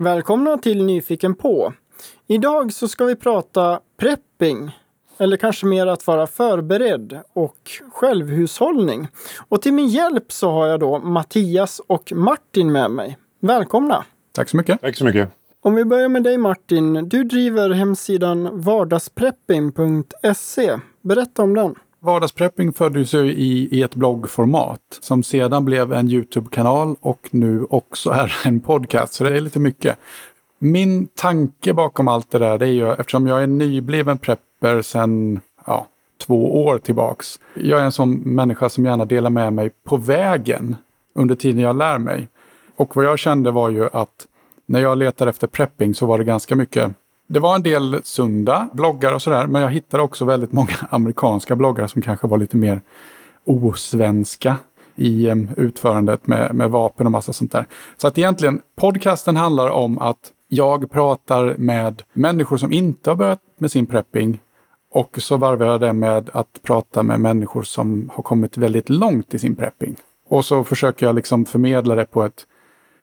Välkomna till Nyfiken på. Idag så ska vi prata prepping. Eller kanske mer att vara förberedd och självhushållning. Och till min hjälp så har jag då Mattias och Martin med mig. Välkomna! Tack så mycket. Tack så mycket. Om vi börjar med dig Martin. Du driver hemsidan vardagsprepping.se. Berätta om den. Vardagsprepping föddes ju i, i ett bloggformat som sedan blev en Youtube-kanal och nu också är en podcast. Så det är lite mycket. Min tanke bakom allt det där det är ju eftersom jag är nybliven prepper sedan ja, två år tillbaks. Jag är en sån människa som gärna delar med mig på vägen under tiden jag lär mig. Och vad jag kände var ju att när jag letade efter prepping så var det ganska mycket det var en del sunda bloggar och sådär, men jag hittade också väldigt många amerikanska bloggar som kanske var lite mer osvenska i utförandet med, med vapen och massa sånt där. Så att egentligen, podcasten handlar om att jag pratar med människor som inte har börjat med sin prepping och så varvar jag det med att prata med människor som har kommit väldigt långt i sin prepping. Och så försöker jag liksom förmedla det på ett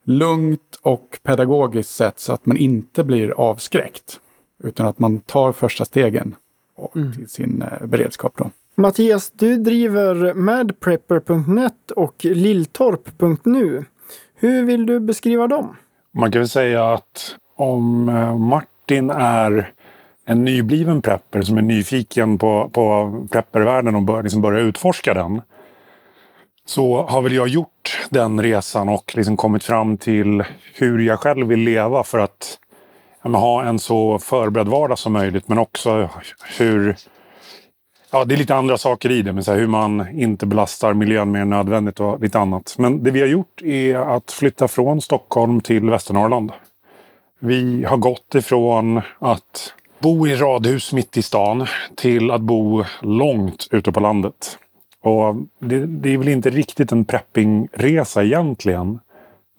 lugnt och pedagogiskt sätt så att man inte blir avskräckt. Utan att man tar första stegen mm. till sin eh, beredskap. Då. Mattias, du driver madprepper.net och lilltorp.nu. Hur vill du beskriva dem? Man kan väl säga att om eh, Martin är en nybliven prepper som är nyfiken på, på preppervärlden och bör, liksom börjar utforska den så har väl jag gjort den resan och liksom kommit fram till hur jag själv vill leva för att ja, ha en så förberedd vardag som möjligt. Men också hur... Ja, det är lite andra saker i det, men så här, hur man inte belastar miljön mer än nödvändigt och lite annat. Men det vi har gjort är att flytta från Stockholm till Västernorrland. Vi har gått ifrån att bo i radhus mitt i stan till att bo långt ute på landet. Och det, det, är väl inte riktigt en preppingresa egentligen.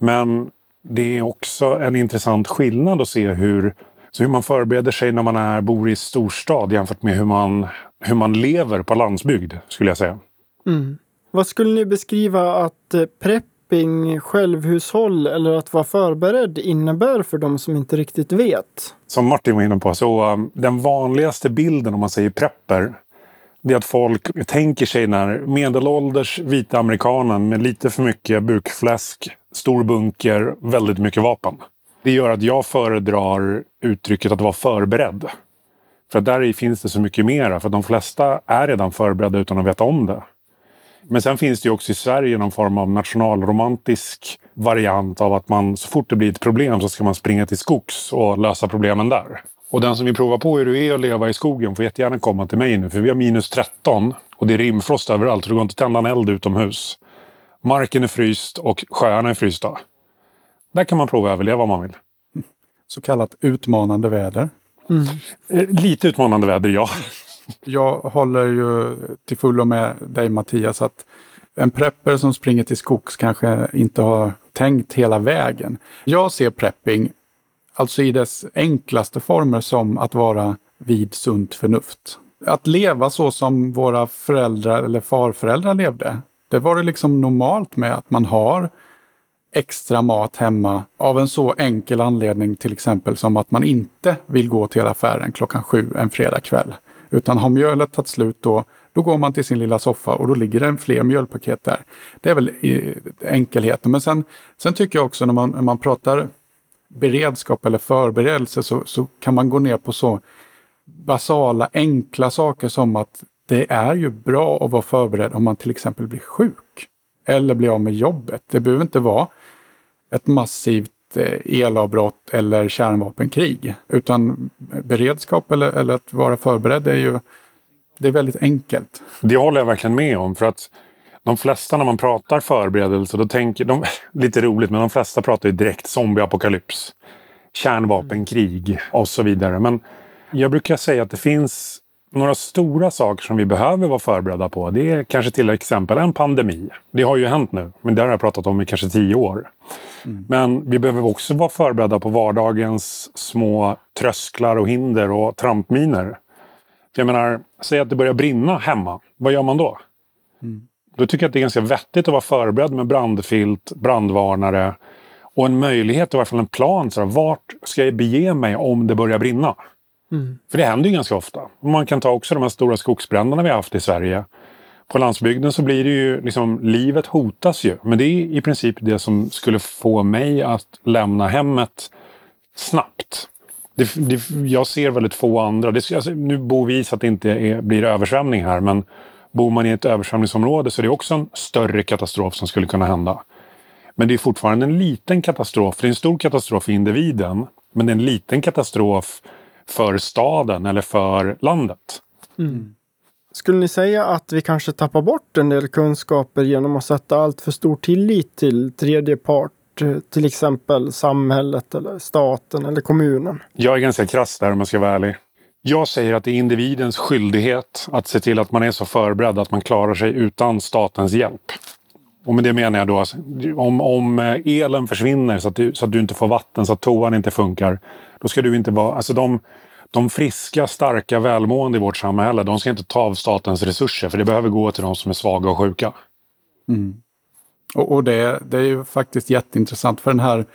Men det är också en intressant skillnad att se hur, så hur man förbereder sig när man är, bor i storstad jämfört med hur man, hur man lever på landsbygd, skulle jag säga. Mm. Vad skulle ni beskriva att eh, prepping, självhushåll eller att vara förberedd innebär för de som inte riktigt vet? Som Martin var inne på, så um, den vanligaste bilden om man säger prepper det är att folk tänker sig den här medelålders vita amerikanen med lite för mycket bukfläsk, stor bunker, väldigt mycket vapen. Det gör att jag föredrar uttrycket att vara förberedd. För där finns det så mycket mera. För de flesta är redan förberedda utan att veta om det. Men sen finns det ju också i Sverige någon form av nationalromantisk variant av att man så fort det blir ett problem så ska man springa till skogs och lösa problemen där. Och den som vill prova på hur det är att leva i skogen får jättegärna komma till mig nu. För vi har minus 13 och det är rimfrost överallt. Så det går inte att tända en eld utomhus. Marken är fryst och sjöarna är frysta. Där kan man prova att överleva om man vill. Så kallat utmanande väder. Mm. Eh, lite utmanande väder, ja. Jag håller ju till fullo med dig Mattias att en prepper som springer till skogs kanske inte har tänkt hela vägen. Jag ser prepping Alltså i dess enklaste former som att vara vid sunt förnuft. Att leva så som våra föräldrar eller farföräldrar levde. Det var det liksom normalt med att man har extra mat hemma av en så enkel anledning till exempel som att man inte vill gå till affären klockan sju en fredagkväll. Utan har mjölet tagit slut då, då går man till sin lilla soffa och då ligger det en fler mjölpaket där. Det är väl eh, enkelheten. Men sen, sen tycker jag också när man, när man pratar beredskap eller förberedelse så, så kan man gå ner på så basala, enkla saker som att det är ju bra att vara förberedd om man till exempel blir sjuk. Eller blir av med jobbet. Det behöver inte vara ett massivt eh, elavbrott eller kärnvapenkrig. Utan beredskap eller, eller att vara förberedd är ju det är väldigt enkelt. Det håller jag verkligen med om. För att de flesta när man pratar förberedelse, då tänker de, lite roligt, men de flesta pratar ju direkt zombieapokalyps, kärnvapenkrig och så vidare. Men jag brukar säga att det finns några stora saker som vi behöver vara förberedda på. Det är kanske till exempel en pandemi. Det har ju hänt nu, men det har jag pratat om i kanske tio år. Mm. Men vi behöver också vara förberedda på vardagens små trösklar och hinder och trampminer. Jag menar, säg att det börjar brinna hemma. Vad gör man då? Mm. Då tycker jag att det är ganska vettigt att vara förberedd med brandfilt, brandvarnare Och en möjlighet, i alla fall en plan. Så här, vart ska jag bege mig om det börjar brinna? Mm. För det händer ju ganska ofta. Man kan ta också de här stora skogsbränderna vi har haft i Sverige. På landsbygden så blir det ju liksom, livet hotas ju. Men det är i princip det som skulle få mig att lämna hemmet snabbt. Det, det, jag ser väldigt få andra. Det, alltså, nu bor vi så att det inte är, blir översvämning här. Men bor man i ett översvämningsområde så är det också en större katastrof som skulle kunna hända. Men det är fortfarande en liten katastrof. Det är en stor katastrof för individen. Men det är en liten katastrof för staden eller för landet. Mm. Skulle ni säga att vi kanske tappar bort en del kunskaper genom att sätta allt för stor tillit till tredje part? Till exempel samhället eller staten eller kommunen. Jag är ganska krass där om jag ska vara ärlig. Jag säger att det är individens skyldighet att se till att man är så förberedd att man klarar sig utan statens hjälp. Och med det menar jag då att om, om eh, elen försvinner så att, du, så att du inte får vatten, så att toan inte funkar. Då ska du inte vara... Alltså de, de friska, starka, välmående i vårt samhälle, de ska inte ta av statens resurser. För det behöver gå till de som är svaga och sjuka. Mm. Och, och det, det, är ju faktiskt jätteintressant för den här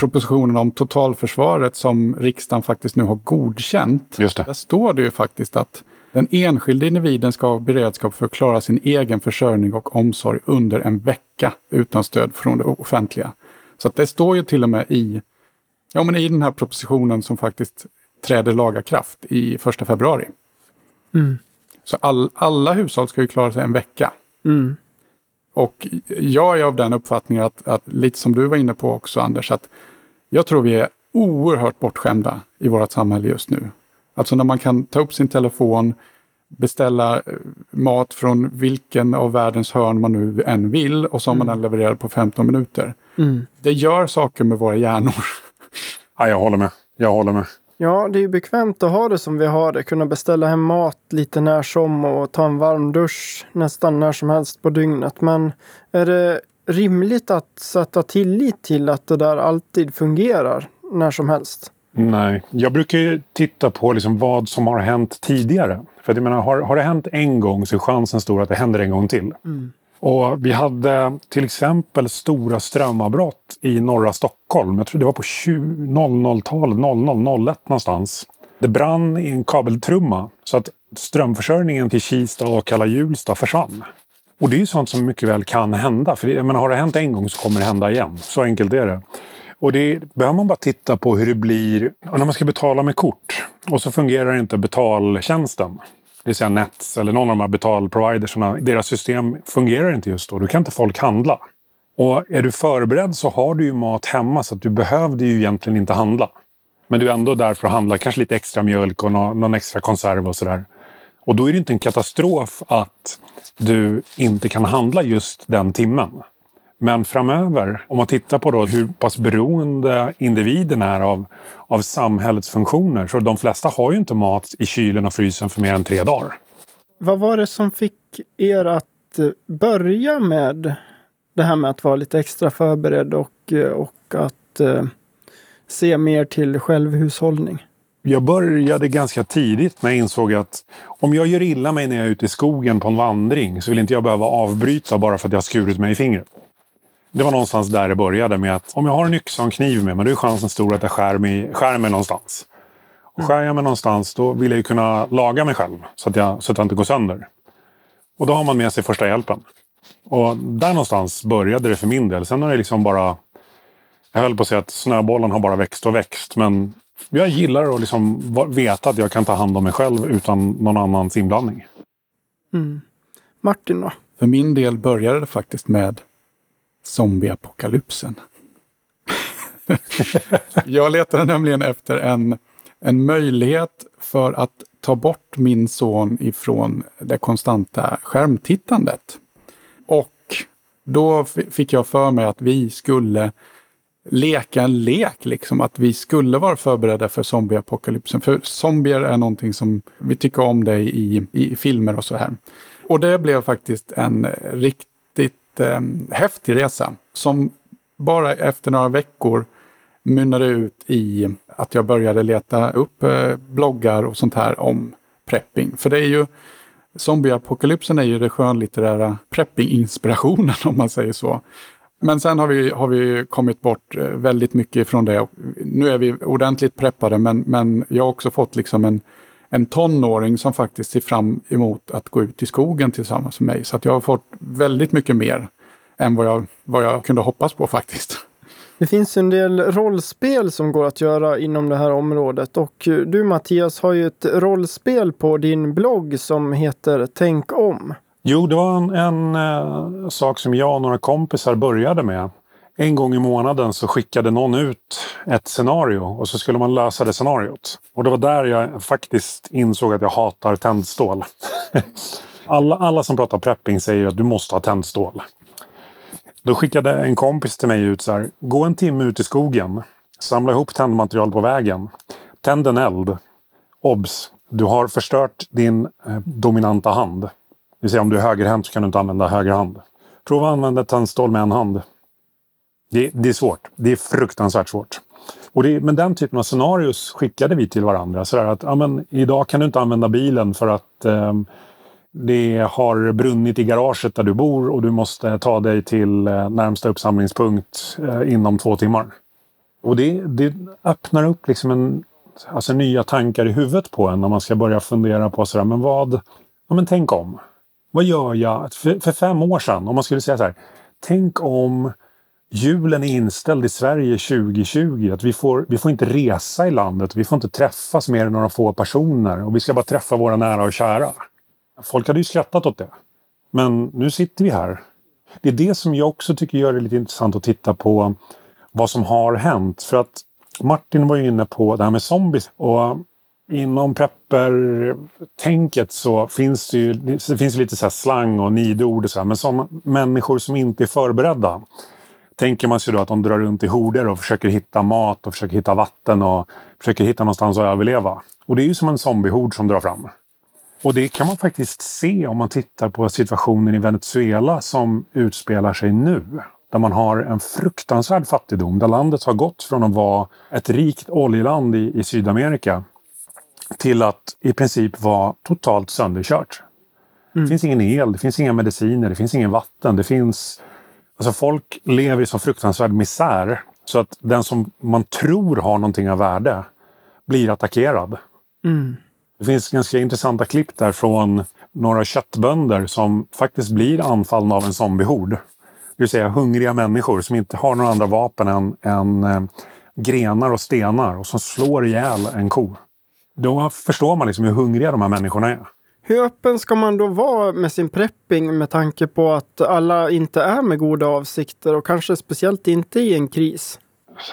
propositionen om totalförsvaret som riksdagen faktiskt nu har godkänt. Just det. Där står det ju faktiskt att den enskilde individen ska ha beredskap för att klara sin egen försörjning och omsorg under en vecka utan stöd från det offentliga. Så att det står ju till och med i, ja, men i den här propositionen som faktiskt träder laga kraft i första februari. Mm. Så all, alla hushåll ska ju klara sig en vecka. Mm. Och jag är av den uppfattningen att, att, lite som du var inne på också Anders, att jag tror vi är oerhört bortskämda i vårt samhälle just nu. Alltså när man kan ta upp sin telefon, beställa eh, mat från vilken av världens hörn man nu än vill och som mm. man den levererar på 15 minuter. Mm. Det gör saker med våra hjärnor. Ja, jag håller med. Jag håller med. Ja, det är ju bekvämt att ha det som vi har det. Kunna beställa hem mat lite när som och ta en varm dusch nästan när som helst på dygnet. Men är det rimligt att sätta tillit till att det där alltid fungerar när som helst? Nej, jag brukar ju titta på liksom vad som har hänt tidigare. För jag menar, har, har det hänt en gång så är chansen stor att det händer en gång till. Mm. Och vi hade till exempel stora strömavbrott i norra Stockholm. Jag tror det var på 00-talet, 00-01 någonstans. Det brann i en kabeltrumma så att strömförsörjningen till Kista och Kalla Hjulsta försvann. Och det är ju sånt som mycket väl kan hända. För jag menar, har det hänt en gång så kommer det hända igen. Så enkelt är det. Och det behöver man bara titta på hur det blir när man ska betala med kort. Och så fungerar inte betaltjänsten. Det vill säga Nets eller någon av de här betalprovidersarna. Deras system fungerar inte just då. Då kan inte folk handla. Och är du förberedd så har du ju mat hemma så att du behövde ju egentligen inte handla. Men du är ändå där för att handla kanske lite extra mjölk och någon extra konserv och sådär. Och då är det inte en katastrof att du inte kan handla just den timmen. Men framöver, om man tittar på då hur pass beroende individen är av, av samhällets funktioner, så de flesta har ju inte mat i kylen och frysen för mer än tre dagar. Vad var det som fick er att eh, börja med det här med att vara lite extra förberedd och, eh, och att eh, se mer till självhushållning? Jag började ganska tidigt när jag insåg att om jag gör illa mig när jag är ute i skogen på en vandring så vill inte jag behöva avbryta bara för att jag har skurit mig i fingret. Det var någonstans där det började med att om jag har en yxa och en kniv med mig, då är chansen stor att jag skär mig, skär mig någonstans. Och skär jag mig någonstans, då vill jag ju kunna laga mig själv så att, jag, så att jag inte går sönder. Och då har man med sig första hjälpen. Och där någonstans började det för min del. Sen har det liksom bara... Jag höll på att säga att snöbollen har bara växt och växt. Men jag gillar att liksom veta att jag kan ta hand om mig själv utan någon annans inblandning. Mm. Martin då? För min del började det faktiskt med zombieapokalypsen. jag letade nämligen efter en, en möjlighet för att ta bort min son ifrån det konstanta skärmtittandet. Och då fick jag för mig att vi skulle leka en lek, liksom att vi skulle vara förberedda för zombieapokalypsen. För zombier är någonting som vi tycker om det i, i filmer och så här. Och det blev faktiskt en riktigt eh, häftig resa som bara efter några veckor mynnade ut i att jag började leta upp eh, bloggar och sånt här om prepping. För det är ju Zombieapokalypsen är ju den skönlitterära prepping-inspirationen om man säger så. Men sen har vi, har vi kommit bort eh, väldigt mycket från det. Nu är vi ordentligt preppade men, men jag har också fått liksom en, en tonåring som faktiskt ser fram emot att gå ut i skogen tillsammans med mig. Så att jag har fått väldigt mycket mer än vad jag, vad jag kunde hoppas på faktiskt. Det finns en del rollspel som går att göra inom det här området och eh, du Mattias har ju ett rollspel på din blogg som heter Tänk om. Jo, det var en, en eh, sak som jag och några kompisar började med. En gång i månaden så skickade någon ut ett scenario och så skulle man lösa det scenariot. Och det var där jag faktiskt insåg att jag hatar tändstål. alla, alla som pratar prepping säger att du måste ha tändstål. Då skickade en kompis till mig ut så här. Gå en timme ut i skogen. Samla ihop tändmaterial på vägen. Tänd en eld. Obs! Du har förstört din eh, dominanta hand. Det vill säga om du är högerhänt så kan du inte använda höger hand. Prova att använda tändstål med en hand. Det, det, är svårt. Det är fruktansvärt svårt. Och det, men den typen av scenarios skickade vi till varandra. Så att, ja, men, idag kan du inte använda bilen för att eh, det har brunnit i garaget där du bor och du måste ta dig till eh, närmsta uppsamlingspunkt eh, inom två timmar. Och det, det öppnar upp liksom en, alltså nya tankar i huvudet på en när man ska börja fundera på sådär, men vad... Ja, men tänk om. Vad gör jag? För, för fem år sedan, om man skulle säga så här. Tänk om julen är inställd i Sverige 2020. Att vi får, vi får inte resa i landet. Vi får inte träffas mer än några få personer. Och vi ska bara träffa våra nära och kära. Folk hade ju skrattat åt det. Men nu sitter vi här. Det är det som jag också tycker gör det lite intressant att titta på vad som har hänt. För att Martin var ju inne på det här med zombies. Och inom prepper-tänket så finns det ju det finns lite så slang och nidord och så här, Men som människor som inte är förberedda tänker man sig då att de drar runt i horder och försöker hitta mat och försöker hitta vatten och försöker hitta någonstans att överleva. Och det är ju som en zombiehord som drar fram. Och det kan man faktiskt se om man tittar på situationen i Venezuela som utspelar sig nu. Där man har en fruktansvärd fattigdom. Där landet har gått från att vara ett rikt oljeland i, i Sydamerika till att i princip vara totalt sönderkört. Mm. Det finns ingen el, det finns inga mediciner, det finns ingen vatten. Det finns... Alltså folk lever i så fruktansvärd misär så att den som man tror har någonting av värde blir attackerad. Mm. Det finns ganska intressanta klipp där från några köttbönder som faktiskt blir anfallna av en zombiehord. Det vill säga hungriga människor som inte har några andra vapen än, än eh, grenar och stenar och som slår ihjäl en ko. Då förstår man liksom hur hungriga de här människorna är. Hur öppen ska man då vara med sin prepping med tanke på att alla inte är med goda avsikter och kanske speciellt inte i en kris?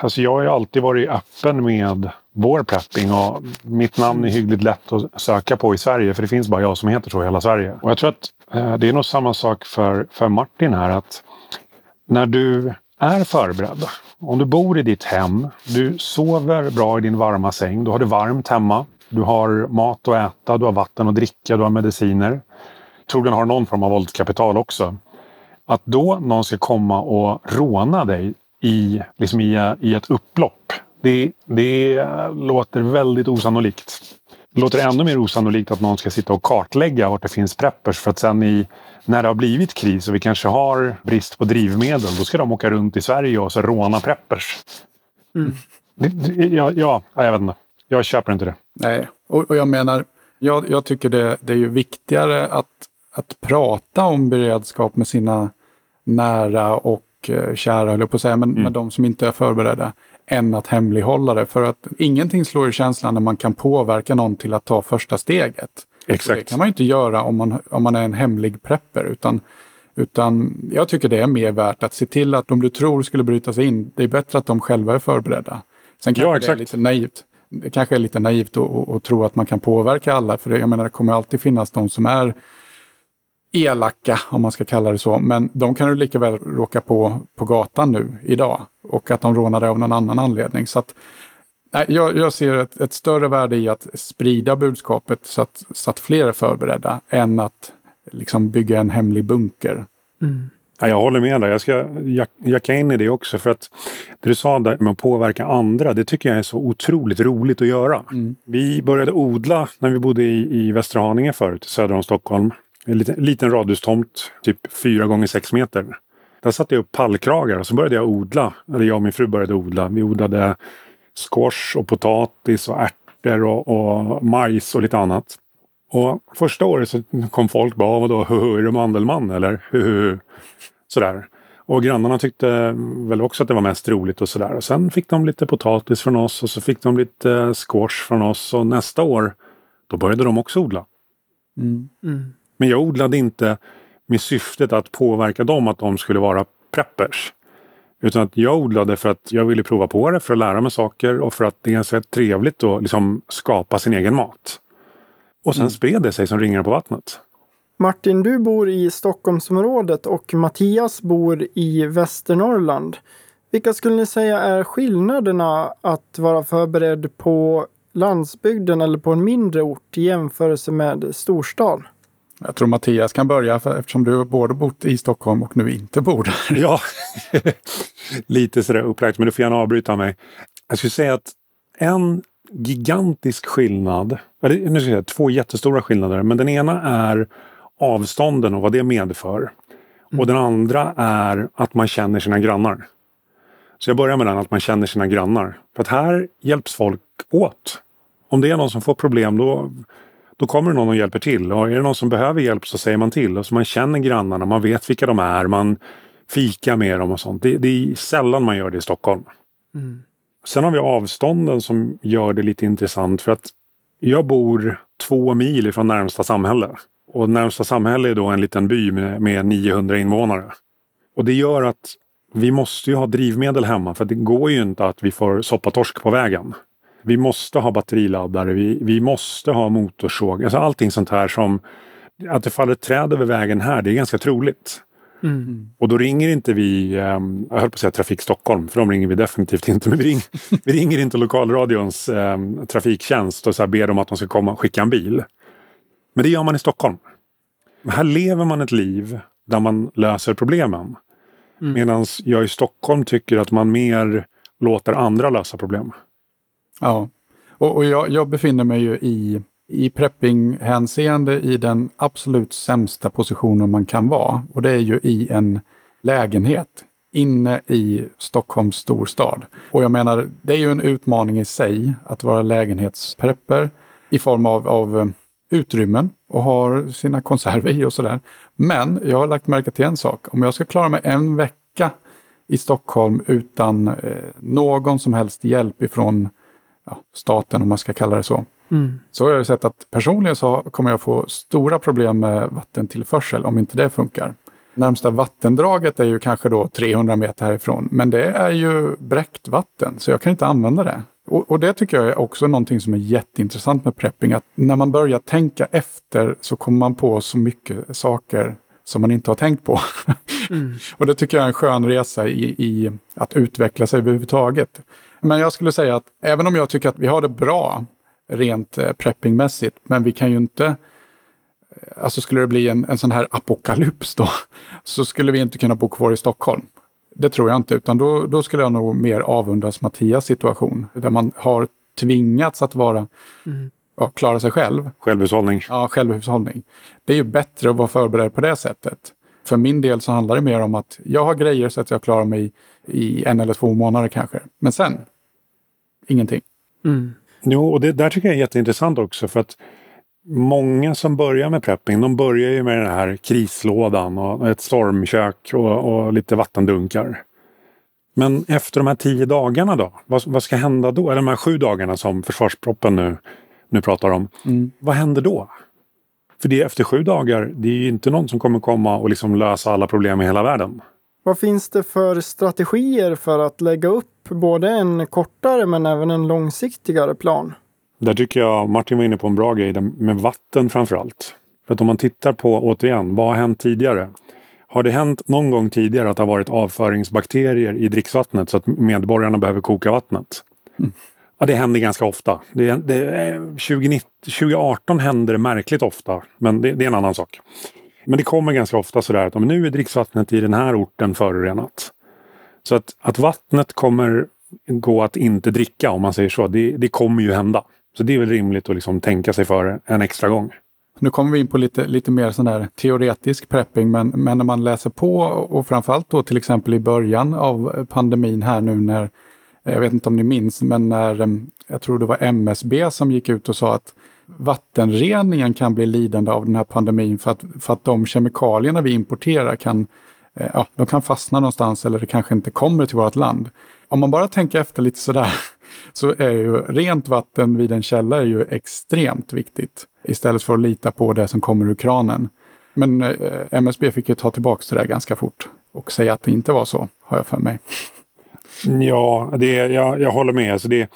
Alltså jag har ju alltid varit öppen med vår prepping och mitt namn är hyggligt lätt att söka på i Sverige för det finns bara jag som heter så i hela Sverige. Och jag tror att eh, det är nog samma sak för, för Martin här att när du är förberedd, om du bor i ditt hem, du sover bra i din varma säng, då har du varmt hemma, du har mat att äta, du har vatten att dricka, du har mediciner. Troligen har någon form av våldskapital också. Att då någon ska komma och råna dig i, liksom i, i ett upplopp det, det låter väldigt osannolikt. Det låter ännu mer osannolikt att någon ska sitta och kartlägga vart det finns preppers för att sen i, när det har blivit kris och vi kanske har brist på drivmedel, då ska de åka runt i Sverige och så råna preppers. Mm. Ja, ja, jag vet inte. Jag köper inte det. Nej, och, och jag menar, jag, jag tycker det, det är ju viktigare att, att prata om beredskap med sina nära och eh, kära, höll jag på att säga, men mm. med de som inte är förberedda, än att hemlighålla det. För att ingenting slår i känslan när man kan påverka någon till att ta första steget. Exakt. Det kan man inte göra om man, om man är en hemlig prepper. Utan, utan jag tycker det är mer värt att se till att de du tror skulle bryta sig in, det är bättre att de själva är förberedda. Sen kanske ja, det är lite naivt. Det kanske är lite naivt att tro att man kan påverka alla. För det, jag menar, det kommer alltid finnas de som är elaka, om man ska kalla det så. Men de kan du lika väl råka på på gatan nu idag. Och att de rånar dig av någon annan anledning. Så att, nej, jag, jag ser ett, ett, större värde i att sprida budskapet så att, så att fler är förberedda. Än att liksom bygga en hemlig bunker. Mm. Ja, jag håller med dig. Jag ska jacka in i det också. För att det du sa där med att påverka andra, det tycker jag är så otroligt roligt att göra. Mm. Vi började odla när vi bodde i, i Västra Haninge förut, söder om Stockholm. En liten, liten radhustomt, typ fyra gånger sex meter. Där satte jag upp pallkragar och så började jag odla. Eller jag och min fru började odla. Vi odlade squash och potatis och ärtor och, och majs och lite annat. Och första året så kom folk bara, vadå, är du mandelmann eller? Huhu. Sådär. Och grannarna tyckte väl också att det var mest roligt och sådär. Och sen fick de lite potatis från oss och så fick de lite squash från oss. Och nästa år, då började de också odla. Mm. Mm. Men jag odlade inte med syftet att påverka dem att de skulle vara preppers. Utan att jag odlade för att jag ville prova på det, för att lära mig saker och för att det är ganska trevligt att liksom skapa sin egen mat. Och sen Mm. spred det sig som ringar på vattnet. Martin, du bor i Stockholmsområdet och Mattias bor i Västernorrland. Vilka skulle ni säga är skillnaderna att vara förberedd på landsbygden eller på en mindre ort i jämförelse med storstad? Jag tror Mattias kan börja för, eftersom du både bott i Stockholm och nu inte bor där. Ja, lite sådär upplagt, men du får gärna avbryta mig. Jag skulle säga att en gigantisk skillnad, eller nu ska jag säga två jättestora skillnader, men den ena är avstånden och vad det medför. Och den andra är att man känner sina grannar. Så jag börjar med den, att man känner sina grannar. För att här hjälps folk åt. Om det är någon som får problem då, då kommer någon och hjälper till. Och är det någon som behöver hjälp så säger man till. Och så man känner grannarna, man vet vilka de är, man fikar med dem och sånt. Det, det är sällan man gör det i Stockholm. Mm. Sen har vi avstånden som gör det lite intressant för att jag bor två mil ifrån närmsta samhälle. Och närmsta samhälle är då en liten by med, med 900 invånare. Och det gör att vi måste ju ha drivmedel hemma för det går ju inte att vi får soppatorsk på vägen. Vi måste ha batteriladdare, vi, vi måste ha motorsåg. Alltså allting sånt här som att det faller träd över vägen här, det är ganska troligt. Mm. Och då ringer inte vi, ehm, jag höll på att säga Trafik Stockholm, för de ringer vi definitivt inte. Men vi, ring, vi ringer inte lokalradions ehm, trafiktjänst och så här ber dem att de ska komma och skicka en bil. Men det gör man i Stockholm. Här lever man ett liv där man löser problemen. Mm. Medan jag i Stockholm tycker att man mer låter andra lösa problem. Ja, och, och jag, jag befinner mig ju i, i prepping-hänseende i den absolut sämsta positionen man kan vara. Och det är ju i en lägenhet inne i Stockholms storstad. Och jag menar, det är ju en utmaning i sig att vara lägenhetsprepper i form av, av eh, utrymmen och har sina konserver i och sådär. Men jag har lagt märke till en sak. Om jag ska klara mig en vecka i Stockholm utan eh, någon som helst hjälp ifrån ja, staten, om man ska kalla det så. Mm. Så har jag sett att personligen så kommer jag få stora problem med vattentillförsel om inte det funkar. Närmsta vattendraget är ju kanske då 300 meter härifrån, men det är ju bräckt vatten så jag kan inte använda det. Och, och det tycker jag är också någonting som är jätteintressant med prepping, att när man börjar tänka efter så kommer man på så mycket saker som man inte har tänkt på. Mm. Och det tycker jag är en skön resa i, i att utveckla sig överhuvudtaget. Men jag skulle säga att även om jag tycker att vi har det bra rent eh, preppingmässigt, men vi kan ju inte eh, Alltså skulle det bli en, en sån här apokalyps då, så skulle vi inte kunna bo kvar i Stockholm. Det tror jag inte, utan då, då skulle jag nog mer avundas Mattias situation, där man har tvingats att vara, Mm. ja, klara sig själv. Självhushållning. Ja, självhushållning. Det är ju bättre att vara förberedd på det sättet. För min del så handlar det mer om att jag har grejer så att jag klarar mig i en eller två månader kanske. Men sen, ingenting. Mm. Jo, och det där tycker jag är jätteintressant också för att många som börjar med prepping, de börjar ju med den här krislådan och ett stormkök och, och lite vattendunkar. Men efter de här tio dagarna då? Vad, vad ska hända då? Eller de här sju dagarna som försvarsproppen nu, nu pratar om. Mm. Vad händer då? För det är efter sju dagar, det är ju inte någon som kommer komma och liksom lösa alla problem i hela världen. Vad finns det för strategier för att lägga upp både en kortare men även en långsiktigare plan? Där tycker jag Martin var inne på en bra grej med vatten framför allt. För att om man tittar på, återigen, vad har hänt tidigare? Har det hänt någon gång tidigare att det har varit avföringsbakterier i dricksvattnet så att medborgarna behöver koka vattnet? Mm. Ja, det händer ganska ofta. Det, det, 2019, 2018 hände det märkligt ofta, men det, det är en annan sak. Men det kommer ganska ofta sådär att om nu är dricksvattnet i den här orten förorenat. Så att, att vattnet kommer gå att inte dricka om man säger så, det, det kommer ju hända. Så det är väl rimligt att liksom tänka sig för en extra gång. Nu kommer vi in på lite, lite mer sån där teoretisk prepping, men, men när man läser på och framförallt då till exempel i början av pandemin här nu när, jag vet inte om ni minns, men när eh, jag tror det var MSB som gick ut och sa att vattenreningen kan bli lidande av den här pandemin för att, för att de kemikalierna vi importerar kan, eh, ja, de kan fastna någonstans eller det kanske inte kommer till vårt land. Om man bara tänker efter lite sådär så är ju rent vatten vid en källa är ju extremt viktigt istället för att lita på det som kommer ur kranen. Men eh, MSB fick ju ta tillbaka det där ganska fort och säga att det inte var så, har jag för mig. Ja, det, jag, jag håller med. Alltså det,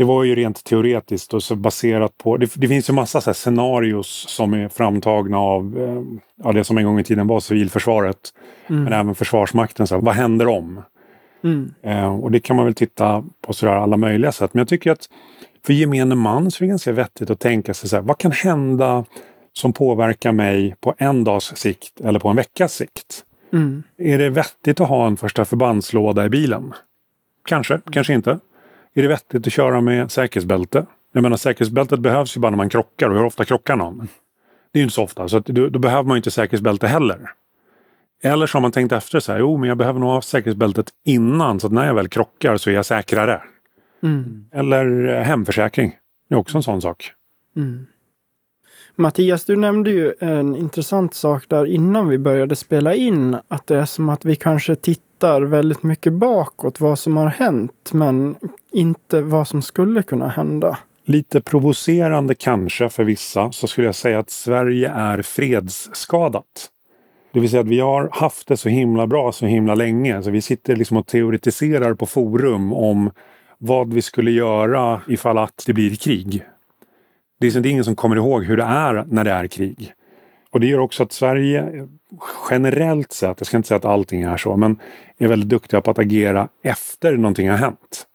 det var ju rent teoretiskt och så baserat på... Det, det finns ju massa så scenarios som är framtagna av eh, ja, det som en gång i tiden var civilförsvaret. Mm. Men även Försvarsmakten. Så här, vad händer om? Mm. Eh, och det kan man väl titta på sådär alla möjliga sätt. Men jag tycker att för gemene man så är det ganska vettigt att tänka sig så här, vad kan hända som påverkar mig på en dags sikt eller på en veckas sikt? Mm. Är det vettigt att ha en första förbandslåda i bilen? Kanske, kanske inte. Är det vettigt att köra med säkerhetsbälte? Jag menar säkerhetsbältet behövs ju bara när man krockar och hur ofta krockar någon? Det är ju inte så ofta, så att då, då behöver man inte säkerhetsbälte heller. Eller så har man tänkt efter så här, jo men jag behöver nog ha säkerhetsbältet innan så att när jag väl krockar så är jag säkrare. Mm. Eller eh, hemförsäkring, det är också en sån sak. Mm. Mattias, du nämnde ju en intressant sak där innan vi började spela in, att det är som att vi kanske tittar väldigt mycket bakåt, vad som har hänt, men inte vad som skulle kunna hända. Lite provocerande kanske för vissa, så skulle jag säga att Sverige är fredsskadat. Det vill säga att vi har haft det så himla bra så himla länge, så vi sitter liksom och teoretiserar på forum om vad vi skulle göra ifall att det blir krig. Det är liksom, ingen som kommer ihåg hur det är när det är krig. Och det gör också att Sverige generellt sett, jag ska inte säga att allting är så, men är väldigt duktiga på att agera efter någonting har hänt.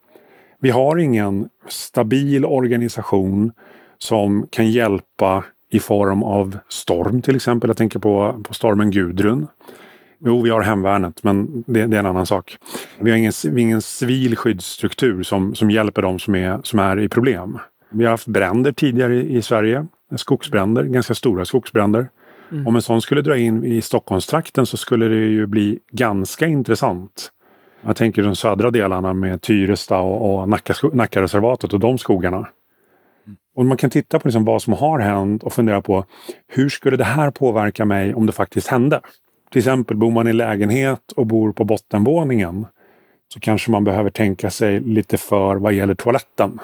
Vi har ingen stabil organisation som kan hjälpa i form av storm till exempel. Jag tänker på, på stormen Gudrun. Jo, vi har hemvärnet, men det, det, är en annan sak. Vi har ingen, ingen civil skyddsstruktur som, som hjälper dem som är, som är i problem. Vi har haft bränder tidigare i, i Sverige. Skogsbränder, ganska stora skogsbränder. Mm. Om en sån skulle dra in i Stockholmstrakten så skulle det ju bli ganska intressant. Jag tänker de södra delarna med Tyresta och, och Nacka, Nackareservatet och de skogarna. Och man kan titta på liksom vad som har hänt och fundera på hur skulle det här påverka mig om det faktiskt hände? Till exempel bor man i lägenhet och bor på bottenvåningen så kanske man behöver tänka sig lite för vad gäller toaletten.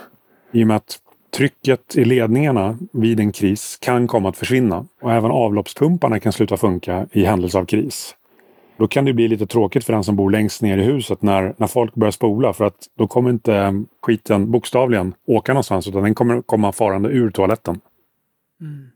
I och med att trycket i ledningarna vid en kris kan komma att försvinna och även avloppspumparna kan sluta funka i händelse av kris. Då kan det bli lite tråkigt för den som bor längst ner i huset när, när folk börjar spola för att då kommer inte skiten bokstavligen åka någonstans utan den kommer komma farande ur toaletten. Mm.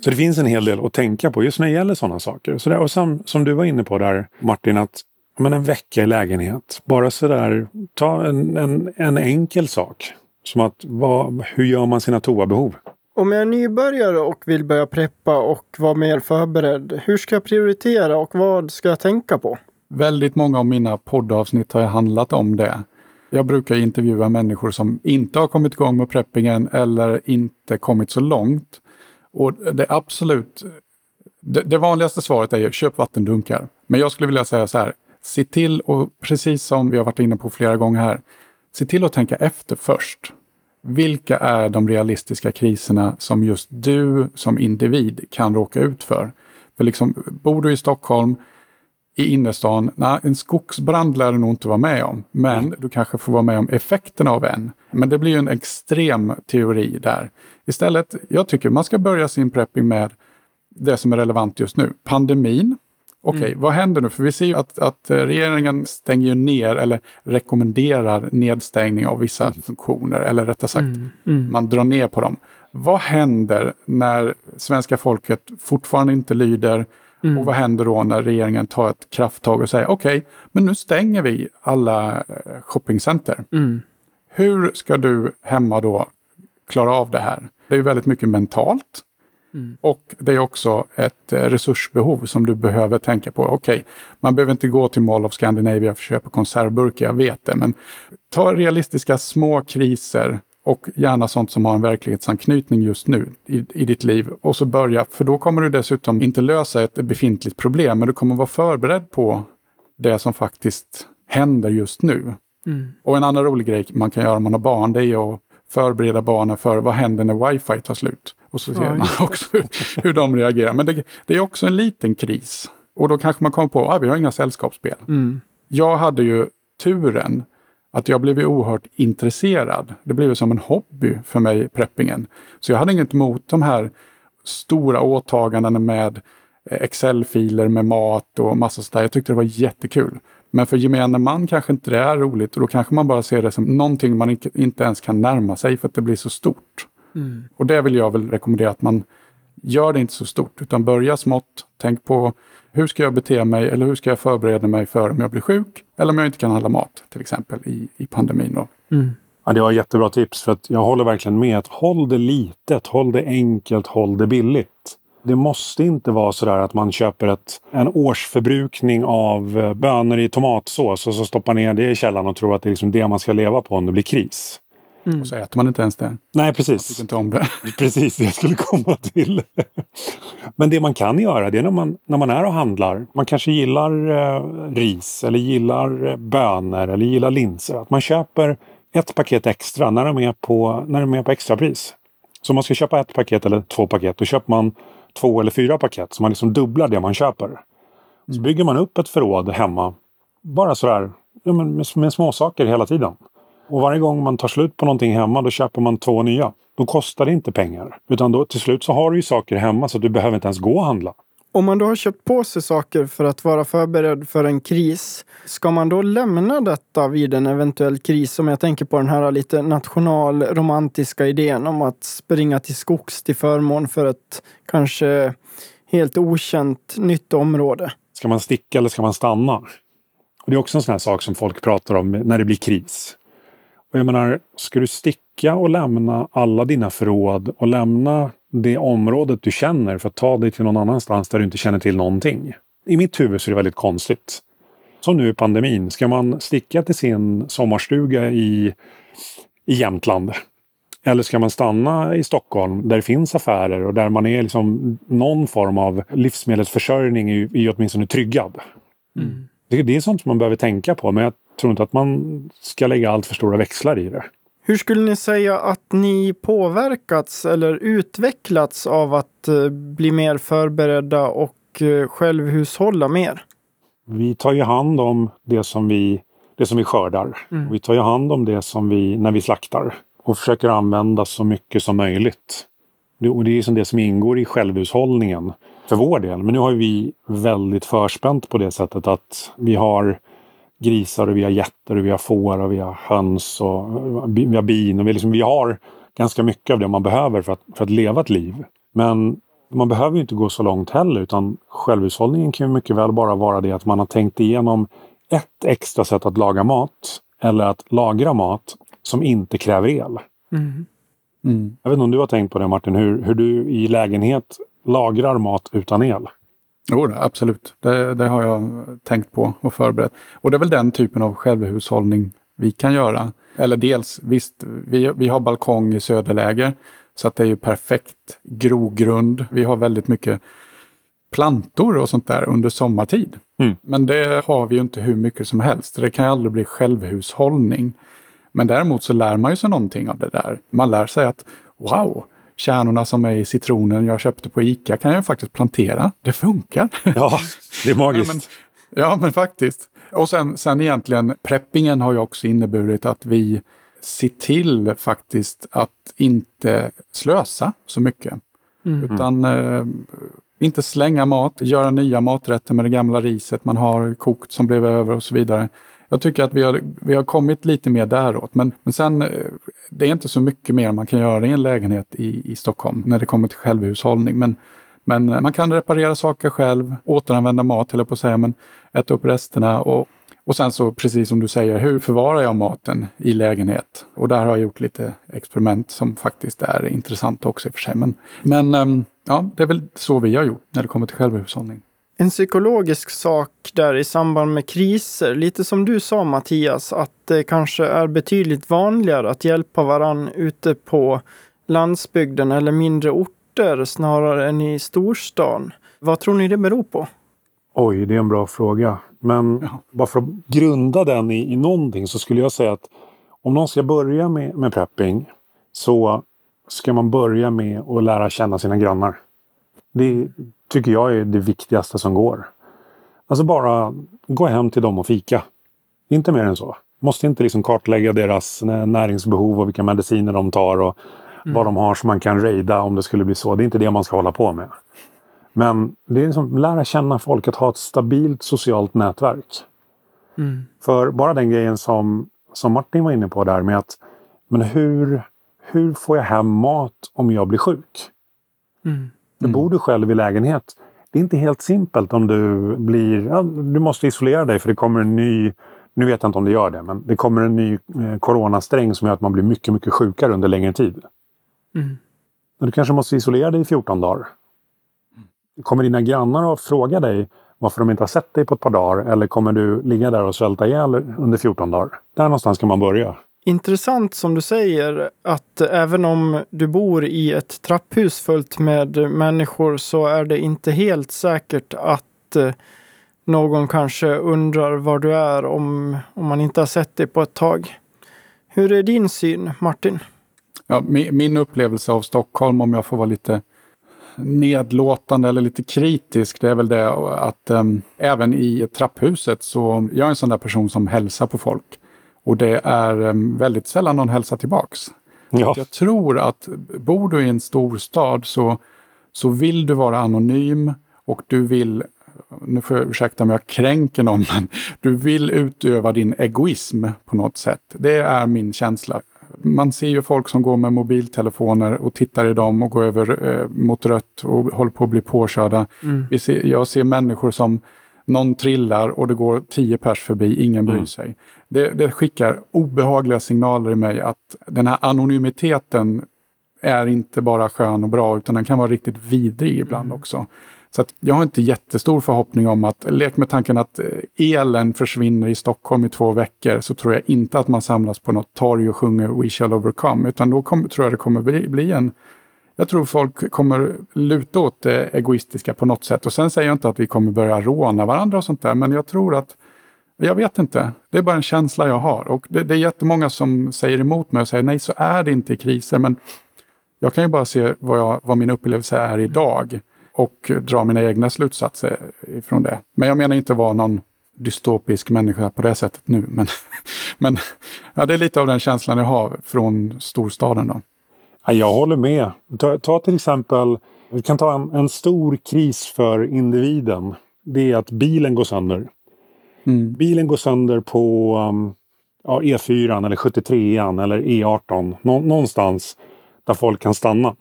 Så det finns en hel del att tänka på just när det gäller sådana saker. Så där, och som, som du var inne på där Martin, att men en vecka i lägenhet. Bara sådär, ta en, en, en enkel sak. Som att vad, hur gör man sina toabehov? Om jag är nybörjare och vill börja preppa och vara mer förberedd, hur ska jag prioritera och vad ska jag tänka på? Väldigt många av mina poddavsnitt har handlat om det. Jag brukar intervjua människor som inte har kommit igång med preppingen eller inte kommit så långt. Och det absolut, det, det vanligaste svaret är ju köp vattendunkar. Men jag skulle vilja säga så här, se till och precis som vi har varit inne på flera gånger här, se till att tänka efter först. Vilka är de realistiska kriserna som just du som individ kan råka ut för? För liksom, bor du i Stockholm, i innerstan, nej, en skogsbrand lär du nog inte vara med om. Men du kanske får vara med om effekten av en. Men det blir ju en extrem teori där. Istället, jag tycker man ska börja sin prepping med det som är relevant just nu. Pandemin, Okej, okay, mm. vad händer nu? För vi ser ju att, att regeringen stänger ner eller rekommenderar nedstängning av vissa mm. funktioner. Eller rättare sagt, mm. Mm. man drar ner på dem. Vad händer när svenska folket fortfarande inte lyder? Mm. Och vad händer då när regeringen tar ett krafttag och säger okej, okay, men nu stänger vi alla eh, shoppingcenter. Mm. Hur ska du hemma då klara av det här? Det är väldigt mycket mentalt. Mm. Och det är också ett eh, resursbehov som du behöver tänka på. Okej, okay, man behöver inte gå till Mall of Scandinavia för att köpa konservburkar, jag vet det. Men ta realistiska små kriser och gärna sånt som har en verklighetsanknytning just nu i, i ditt liv. Och så börja, för då kommer du dessutom inte lösa ett befintligt problem, men du kommer vara förberedd på det som faktiskt händer just nu. Mm. Och en annan rolig grej man kan göra om man har barn, det är att förbereda barnen för vad händer när wifi tar slut. Och så ser Ja, man också hur, de reagerar. Men det, det är också en liten kris. Och då kanske man kommer på att vi har inga sällskapsspel. Mm. Jag hade ju turen att jag blev oerhört intresserad. Det blev som en hobby för mig, preppingen. Så jag hade inget emot de här stora åtagandena med eh, Excel-filer med mat och massa sådär. Jag tyckte det var jättekul. Men för gemene man kanske inte det är roligt och då kanske man bara ser det som någonting man inte ens kan närma sig för att det blir så stort. Mm. Och det vill jag väl rekommendera att man gör det inte så stort utan börja smått. Tänk på hur ska jag bete mig eller hur ska jag förbereda mig för om jag blir sjuk eller om jag inte kan handla mat till exempel i, i pandemin. Då. Mm. Ja, det var jättebra tips för att jag håller verkligen med. att Håll det litet, håll det enkelt, håll det billigt. Det måste inte vara så där att man köper ett, en årsförbrukning av eh, bönor i tomatsås och så stoppar ner det i källaren och tror att det är liksom det man ska leva på om det blir kris. Mm. Och så äter man inte ens det. Nej, Jag precis. tycker inte om det. Precis det jag skulle komma till. Men det man kan göra det är när man, när man är och handlar. Man kanske gillar eh, ris eller gillar eh, bönor eller gillar linser. Att man köper ett paket extra när de är på, när de är på extrapris. Så om man ska köpa ett paket eller två paket, då köper man två eller fyra paket. Så man liksom dubblar det man köper. Så bygger man upp ett förråd hemma. Bara sådär ja, med, med småsaker hela tiden. Och varje gång man tar slut på någonting hemma, då köper man två nya. Då kostar det inte pengar. Utan då till slut så har du ju saker hemma så du behöver inte ens gå och handla. Om man då har köpt på sig saker för att vara förberedd för en kris, ska man då lämna detta vid en eventuell kris? Om jag tänker på den här lite nationalromantiska idén om att springa till skogs till förmån för ett kanske helt okänt nytt område. Ska man sticka eller ska man stanna? Och det är också en sån här sak som folk pratar om när det blir kris. Och jag menar, ska du sticka och lämna alla dina förråd och lämna det området du känner för att ta dig till någon annanstans där du inte känner till någonting? I mitt huvud så är det väldigt konstigt. Som nu i pandemin, ska man sticka till sin sommarstuga i, i Jämtland? Eller ska man stanna i Stockholm där det finns affärer och där man är liksom någon form av livsmedelsförsörjning är, är åtminstone tryggad? Det, det är sånt som man behöver tänka på, men jag tror inte att man ska lägga allt för stora växlar i det. Hur skulle ni säga att ni påverkats eller utvecklats av att eh, bli mer förberedda och eh, självhushålla mer? Vi tar ju hand om det som vi, det som vi skördar. Mm. Vi tar ju hand om det som vi, när vi slaktar. Och försöker använda så mycket som möjligt. Det, och det är som det som ingår i självhushållningen för vår del. Men nu har vi väldigt förspänt på det sättet att vi har grisar och vi har getter och vi har får och vi har höns och vi har bin. Och vi, liksom, vi har ganska mycket av det man behöver för att, för att leva ett liv. Men man behöver ju inte gå så långt heller utan självhushållningen kan ju mycket väl bara vara det att man har tänkt igenom ett extra sätt att laga mat eller att lagra mat som inte kräver el. Mm. Mm. Jag vet inte om du har tänkt på det Martin, hur, hur du i lägenhet lagrar mat utan el? Jo, absolut. Det, det har jag tänkt på och förberett. Och det är väl den typen av självhushållning vi kan göra. Eller dels, visst, vi, vi har balkong i söderläge. Så att det är ju perfekt grogrund. Vi har väldigt mycket plantor och sånt där under sommartid. Mm. Men det har vi ju inte hur mycket som helst. Det kan ju aldrig bli självhushållning. Men däremot så lär man ju sig någonting av det där. Man lär sig att wow, kärnorna som är i citronen jag köpte på Ica kan jag faktiskt plantera. Det funkar. Ja, det är magiskt. Ja, men, ja, men faktiskt. Och sen, sen egentligen, preppingen har ju också inneburit att vi ser till faktiskt att inte slösa så mycket. Mm. Utan eh, inte slänga mat, göra nya maträtter med det gamla riset man har kokt som blev över och så vidare. Jag tycker att vi har, vi har kommit lite mer däråt. Men, men sen, eh, det är inte så mycket mer man kan göra i en lägenhet i, i Stockholm när det kommer till självhushållning. Men, men eh, man kan reparera saker själv, återanvända mat, eller på att säga, men äta upp resterna. Och, och sen så, precis som du säger, hur förvarar jag maten i lägenhet? Och där har jag gjort lite experiment som faktiskt är intressanta också i och för sig. Men, men ehm, ja, det är väl så vi har gjort när det kommer till självhushållning en psykologisk sak där i samband med kriser. Lite som du sa Mattias, att det kanske är betydligt vanligare att hjälpa varann ute på landsbygden eller mindre orter snarare än i storstan. Vad tror ni det beror på? Oj, det är en bra fråga. Men bara för att grunda den i, i någonting så skulle jag säga att om någon ska börja med, med prepping så ska man börja med att lära känna sina grannar. Det tycker jag är det viktigaste som går. Alltså bara gå hem till dem och fika. Inte mer än så. Måste inte liksom kartlägga deras näringsbehov och vilka mediciner de tar och mm. vad de har som man kan raida om det skulle bli så. Det är inte det man ska hålla på med. Men det är liksom lära känna folk, att ha ett stabilt socialt nätverk. Mm. För bara den grejen som, som Martin var inne på där med att men hur, hur får jag hem mat om jag blir sjuk? Mm. Mm. Bor du själv i lägenhet, det är inte helt simpelt om du blir... Ja, du måste isolera dig för det kommer en ny... Nu vet jag inte om det gör det, men det kommer en ny eh, coronasträng som gör att man blir mycket, mycket sjukare under längre tid. Mm. Du kanske måste isolera dig i 14 dagar. Kommer dina grannar att fråga dig varför de inte har sett dig på ett par dagar? Eller kommer du ligga där och svälta ihjäl under 14 dagar? Där någonstans kan man börja. Intressant som du säger att även om du bor i ett trapphus fullt med människor så är det inte helt säkert att eh, någon kanske undrar var du är om, om man inte har sett dig på ett tag. Hur är din syn, Martin? Ja, min upplevelse av Stockholm, om jag får vara lite nedlåtande eller lite kritisk, det är väl det att äm, även i trapphuset så jag är en sån där person som hälsar på folk. Och det är äm, väldigt sällan någon hälsar tillbaks. Ja. Jag tror att bor du i en stor stad så, så vill du vara anonym och du vill nu får jag ursäkta om jag kränker någon, men du vill utöva din egoism på något sätt. Det är min känsla man ser ju folk som går med mobiltelefoner och tittar i dem och går över eh, mot rött och håller på att bli påkörda. Mm. Vi ser, jag ser människor som någon trillar och det går tio pers förbi, ingen bryr mm. sig. Det, det skickar obehagliga signaler i mig att den här anonymiteten är inte bara skön och bra utan den kan vara riktigt vidrig ibland mm. också. Så jag har inte jättestor förhoppning om att, lek med tanken att eh, elen försvinner i Stockholm i två veckor, så tror jag inte att man samlas på något torg och sjunger We shall overcome, utan då kom, tror jag det kommer bli, bli en jag tror folk kommer luta åt det egoistiska på något sätt. Och sen säger jag inte att vi kommer börja råna varandra och sånt där, men jag tror att jag vet inte. Det är bara en känsla jag har. Och det, det är jättemånga som säger emot mig och säger nej, så är det inte i kriser. Men jag kan ju bara se vad, jag, vad min upplevelse är idag och dra mina egna slutsatser ifrån det. Men jag menar inte vara någon dystopisk människa på det sättet nu. Men, men ja, det är lite av den känslan jag har från storstaden. Då. Jag håller med. Ta, ta till exempel, vi kan ta en, en, stor kris för individen. Det är att bilen går sönder. Mm. Bilen går sönder på um, ja, E4 eller 73 eller E18. Nå, någonstans där folk kan stanna.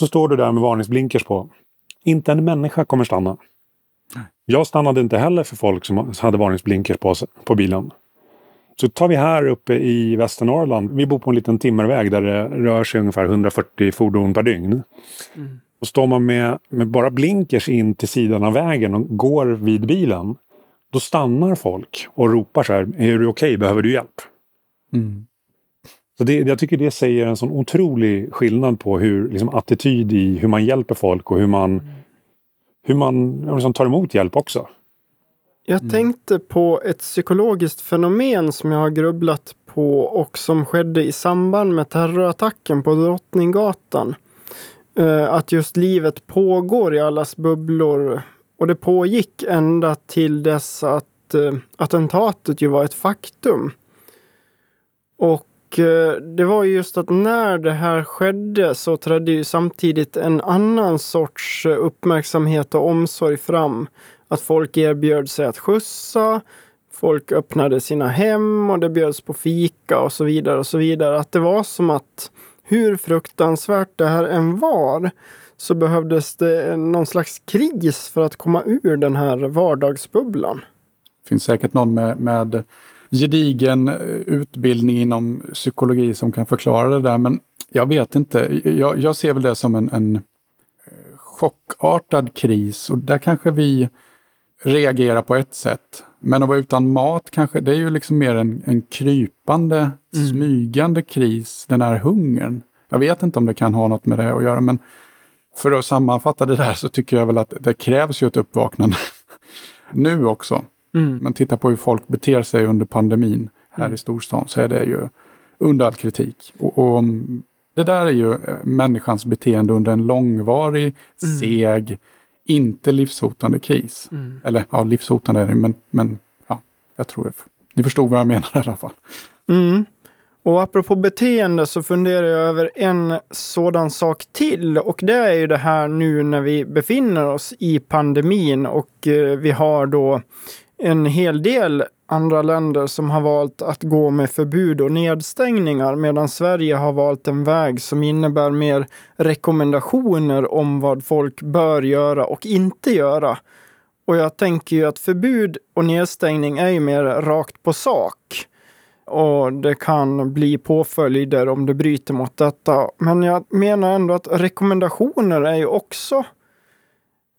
Så står du där med varningsblinkers på. Inte en människa kommer stanna. Jag stannade inte heller för folk som hade varningsblinkers på, på bilen. Så tar vi här uppe i Västernorrland. Vi bor på en liten timmerväg där det rör sig ungefär 140 fordon per dygn. Mm. Och står man med, med, bara blinkers in till sidan av vägen och går vid bilen. Då stannar folk och ropar så här. Är du okej? Okay? Behöver du hjälp? Mm. Så det, jag tycker det säger en sån otrolig skillnad på hur liksom, attityd i hur man hjälper folk och hur man, hur man liksom, tar emot hjälp också. Jag mm. tänkte på ett psykologiskt fenomen som jag har grubblat på och som skedde i samband med terrorattacken på Drottninggatan. Uh, att just livet pågår i allas bubblor och det pågick ända till dess att uh, attentatet ju var ett faktum. Och Eh, det var just att när det här skedde så trädde ju samtidigt en annan sorts eh, uppmärksamhet och omsorg fram. Att folk erbjöd sig att skjutsa, folk öppnade sina hem och det bjöds på fika och så vidare och så vidare. Att det var som att hur fruktansvärt det här än var så behövdes det någon slags kris för att komma ur den här vardagsbubblan. Det finns säkert någon med, med gedigen eh, utbildning inom psykologi som kan förklara det där. Men jag vet inte. Jag, jag ser väl det som en, en eh, chockartad kris och där kanske vi reagera på ett sätt. Men att vara utan mat kanske, det är ju liksom mer en, en krypande, mm. smygande kris, den här hungern. Jag vet inte om det kan ha något med det att göra, men för att sammanfatta det där så tycker jag väl att det krävs ju ett uppvaknande nu också. Mm. Men titta på hur folk beter sig under pandemin här mm. i storstan så är det ju under all kritik. Och, och, det där är ju eh, människans beteende under en långvarig, mm. seg, inte livshotande kris. Mm. Eller ja, livshotande är det, men, men ja, jag tror det. Ni förstod vad jag menar i alla fall. Mm. Och apropå beteende så funderar jag över en sådan sak till och det är ju det här nu när vi befinner oss i pandemin och eh, vi har då en hel del andra länder som har valt att gå med förbud och nedstängningar medan Sverige har valt en väg som innebär mer rekommendationer om vad folk bör göra och inte göra. Och jag tänker ju att förbud och nedstängning är ju mer rakt på sak. Och det kan bli påföljder om du bryter mot detta. Men jag menar ändå att rekommendationer är ju också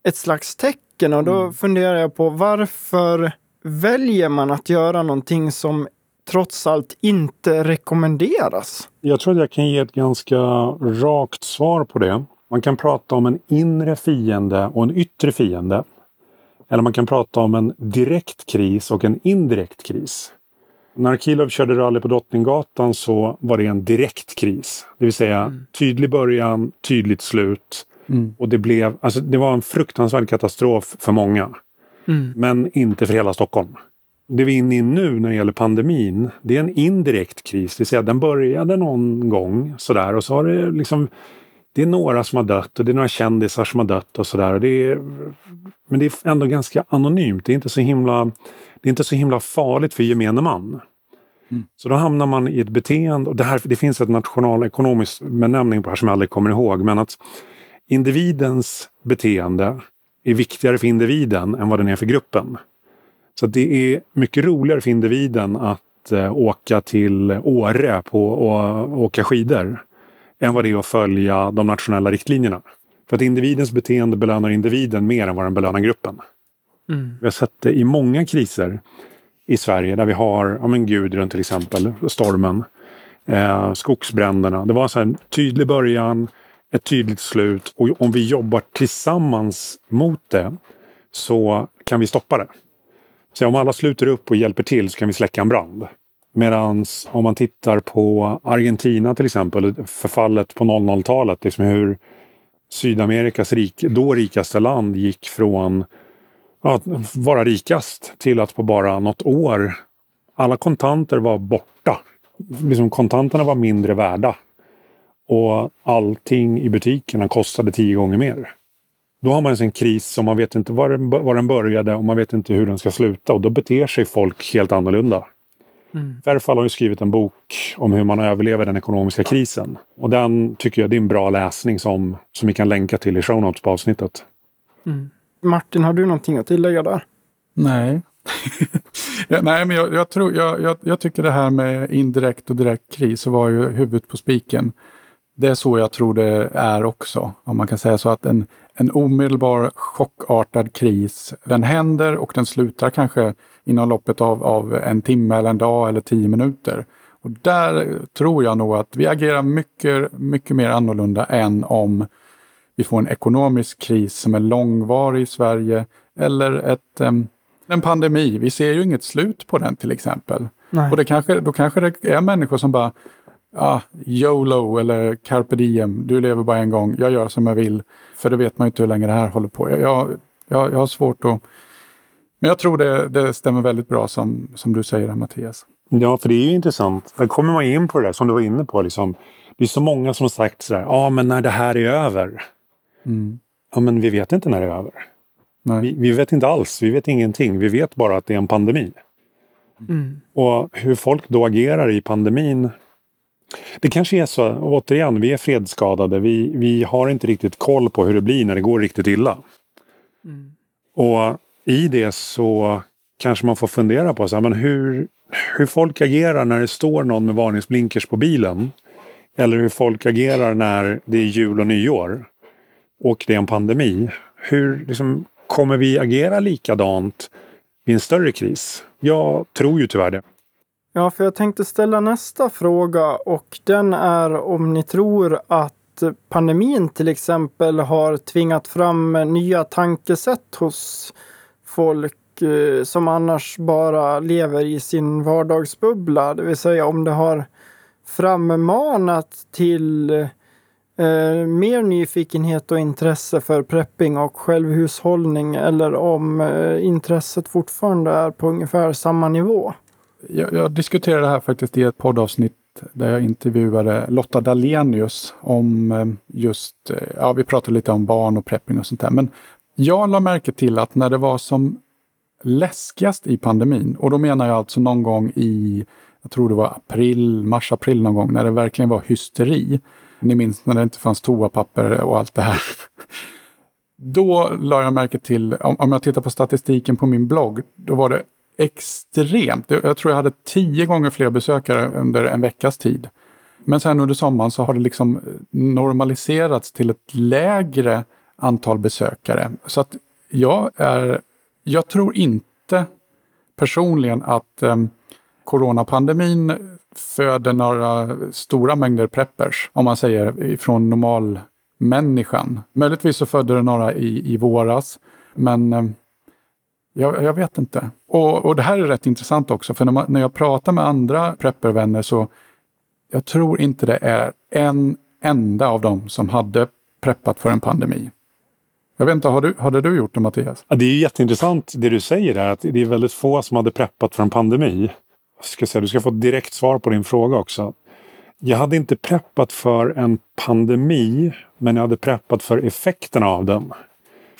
ett slags tecken och då mm. funderar jag på varför väljer man att göra någonting som trots allt inte rekommenderas? Jag tror att jag kan ge ett ganska rakt svar på det. Man kan prata om en inre fiende och en yttre fiende. Eller man kan prata om en direkt kris och en indirekt kris. När Kilov körde rally på Drottninggatan så var det en direkt kris. Det vill säga mm. tydlig början, tydligt slut. Mm. Och det, blev, alltså, det var en fruktansvärd katastrof för många. Mm. Men inte för hela Stockholm. Det vi är inne i nu när det gäller pandemin, det är en indirekt kris. Det vill säga den började någon gång sådär och så har det liksom det är några som har dött och det är några kändisar som har dött och sådär. Men det är ändå ganska anonymt. Det är inte så himla, det är inte så himla farligt för gemene man. Mm. Så då hamnar man i ett beteende, och det, här, det finns ett nationalekonomisk benämning på det här som jag aldrig kommer ihåg, men att individens beteende är viktigare för individen än vad den är för gruppen. Så det är mycket roligare för individen att eh, åka till Åre på, och åka skidor än vad det är att följa de nationella riktlinjerna. För att individens beteende belönar individen mer än vad den belönar gruppen. Mm. Vi har sett det i många kriser i Sverige där vi har, ja men Gudrun till exempel, stormen, eh, skogsbränderna. Det var så en tydlig början, ett tydligt slut och om vi jobbar tillsammans mot det så kan vi stoppa det. Så om alla sluter upp och hjälper till så kan vi släcka en brand. Medan om man tittar på Argentina till exempel, förfallet på 00-talet, liksom hur Sydamerikas rik, då rikaste land gick från att vara rikast till att på bara något år alla kontanter var borta. Liksom kontanterna var mindre värda. Och allting i butikerna kostade tio gånger mer. Då har man en kris som man vet inte var den, var den började och man vet inte hur den ska sluta. Och då beter sig folk helt annorlunda. Mm. Verfall har ju skrivit en bok om hur man överlever den ekonomiska krisen. Och den tycker jag är en bra läsning som, som vi kan länka till i show notes på avsnittet. Mm. Martin, har du någonting att tillägga där? Nej. ja, nej, men jag, jag tror, jag, jag, jag, tycker det här med indirekt och direkt kris var ju huvudet på spiken. Det är så jag tror det är också, om man kan säga så att en, en omedelbar chockartad kris, den händer och den slutar kanske inom loppet av, av en timme eller en dag eller tio minuter. Och där tror jag nog att vi agerar mycket, mycket mer annorlunda än om vi får en ekonomisk kris som är långvarig i Sverige eller ett, en pandemi. Vi ser ju inget slut på den till exempel. Nej. Och det kanske, då kanske det är människor som bara ah, YOLO eller carpe diem, du lever bara en gång, jag gör som jag vill. För det vet man ju inte hur länge det här håller på. Jag, jag, jag, jag har svårt att... Men jag tror det, det stämmer väldigt bra som, som du säger Mattias. Ja, för det är ju intressant. Där kommer man in på det där som du var inne på. Liksom. Det är så många som har sagt sådär, ja ah, men när det här är över. Mm. Ja, men vi vet inte när det är över. Vi, vi, vet inte alls. Vi vet ingenting. Vi vet bara att det är en pandemi. Mm. Och hur folk då agerar i pandemin. Det kanske är så, återigen, vi är fredsskadade. Vi, vi har inte riktigt koll på hur det blir när det går riktigt illa. Mm. Och i det så kanske man får fundera på så här, men hur, hur folk agerar när det står någon med varningsblinkers på bilen. Eller hur folk agerar när det är jul och nyår och det är en pandemi. Hur liksom, Kommer vi agera likadant vid en större kris? Jag tror ju tyvärr det. Ja, för jag tänkte ställa nästa fråga och den är om ni tror att pandemin till exempel har tvingat fram nya tankesätt hos folk eh, som annars bara lever i sin vardagsbubbla. Det vill säga om det har frammanat till eh, mer nyfikenhet och intresse för prepping och självhushållning eller om eh, intresset fortfarande är på ungefär samma nivå. Jag, jag diskuterade det här faktiskt i ett poddavsnitt där jag intervjuade Lotta Dalenius om eh, just, eh, ja vi pratade lite om barn och prepping och sånt där. Men jag la märke till att när det var som läskigast i pandemin, och då menar jag alltså någon gång i, jag tror det var april, mars-april någon gång, när det verkligen var hysteri. Ni minns när det inte fanns toapapper och allt det här. Då la jag märke till, om jag tittar på statistiken på min blogg, då var det extremt. Jag tror jag hade tio gånger fler besökare under en veckas tid. Men sen under sommaren så har det liksom eh, normaliserats till ett lägre antal besökare. Så att jag är, jag tror inte personligen att eh, coronapandemin föder några stora mängder preppers, om man säger från normalmänniskan. Möjligtvis så födde det några i, i våras, men eh, jag, jag, vet inte. Och, och det här är rätt intressant också, för när, man, när jag pratar med andra preppervänner så jag tror inte det är en enda av dem som hade preppat för en pandemi. Jag vet inte, har du, hade du gjort det Mattias? Ja, det är jätteintressant det du säger där, att det är väldigt få som hade preppat för en pandemi. Jag ska säga, du ska få ett direkt svar på din fråga också. Jag hade inte preppat för en pandemi, men jag hade preppat för effekterna av den.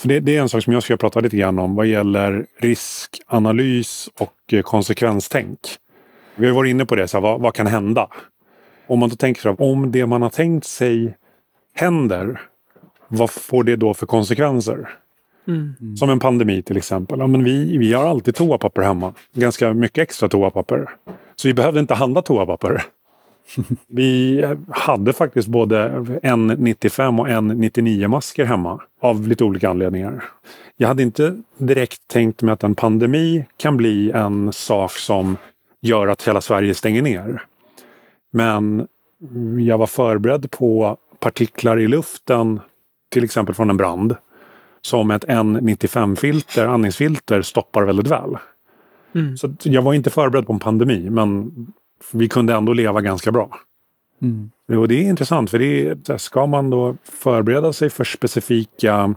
Det, det, är en sak som jag ska prata lite grann om vad gäller riskanalys och eh, konsekvenstänk. Vi har varit inne på det, så här, vad, vad, kan hända? Om man då tänker så här, om det man har tänkt sig händer, vad får det då för konsekvenser? Mm. Som en pandemi till exempel. Ja, men vi, vi har alltid toapapper hemma. Ganska mycket extra toapapper. Så vi behövde inte handla toapapper. Vi hade faktiskt både N95 och N99-masker hemma av lite olika anledningar. Jag hade inte direkt tänkt mig att en pandemi kan bli en sak som gör att hela Sverige stänger ner. Men jag var förberedd på partiklar i luften, till exempel från en brand, som ett N95-filter, andningsfilter, stoppar väldigt väl. Mm. Så jag var inte förberedd på en pandemi, men vi kunde ändå leva ganska bra. Mm. Och det är intressant, för det är, ska man då förbereda sig för specifika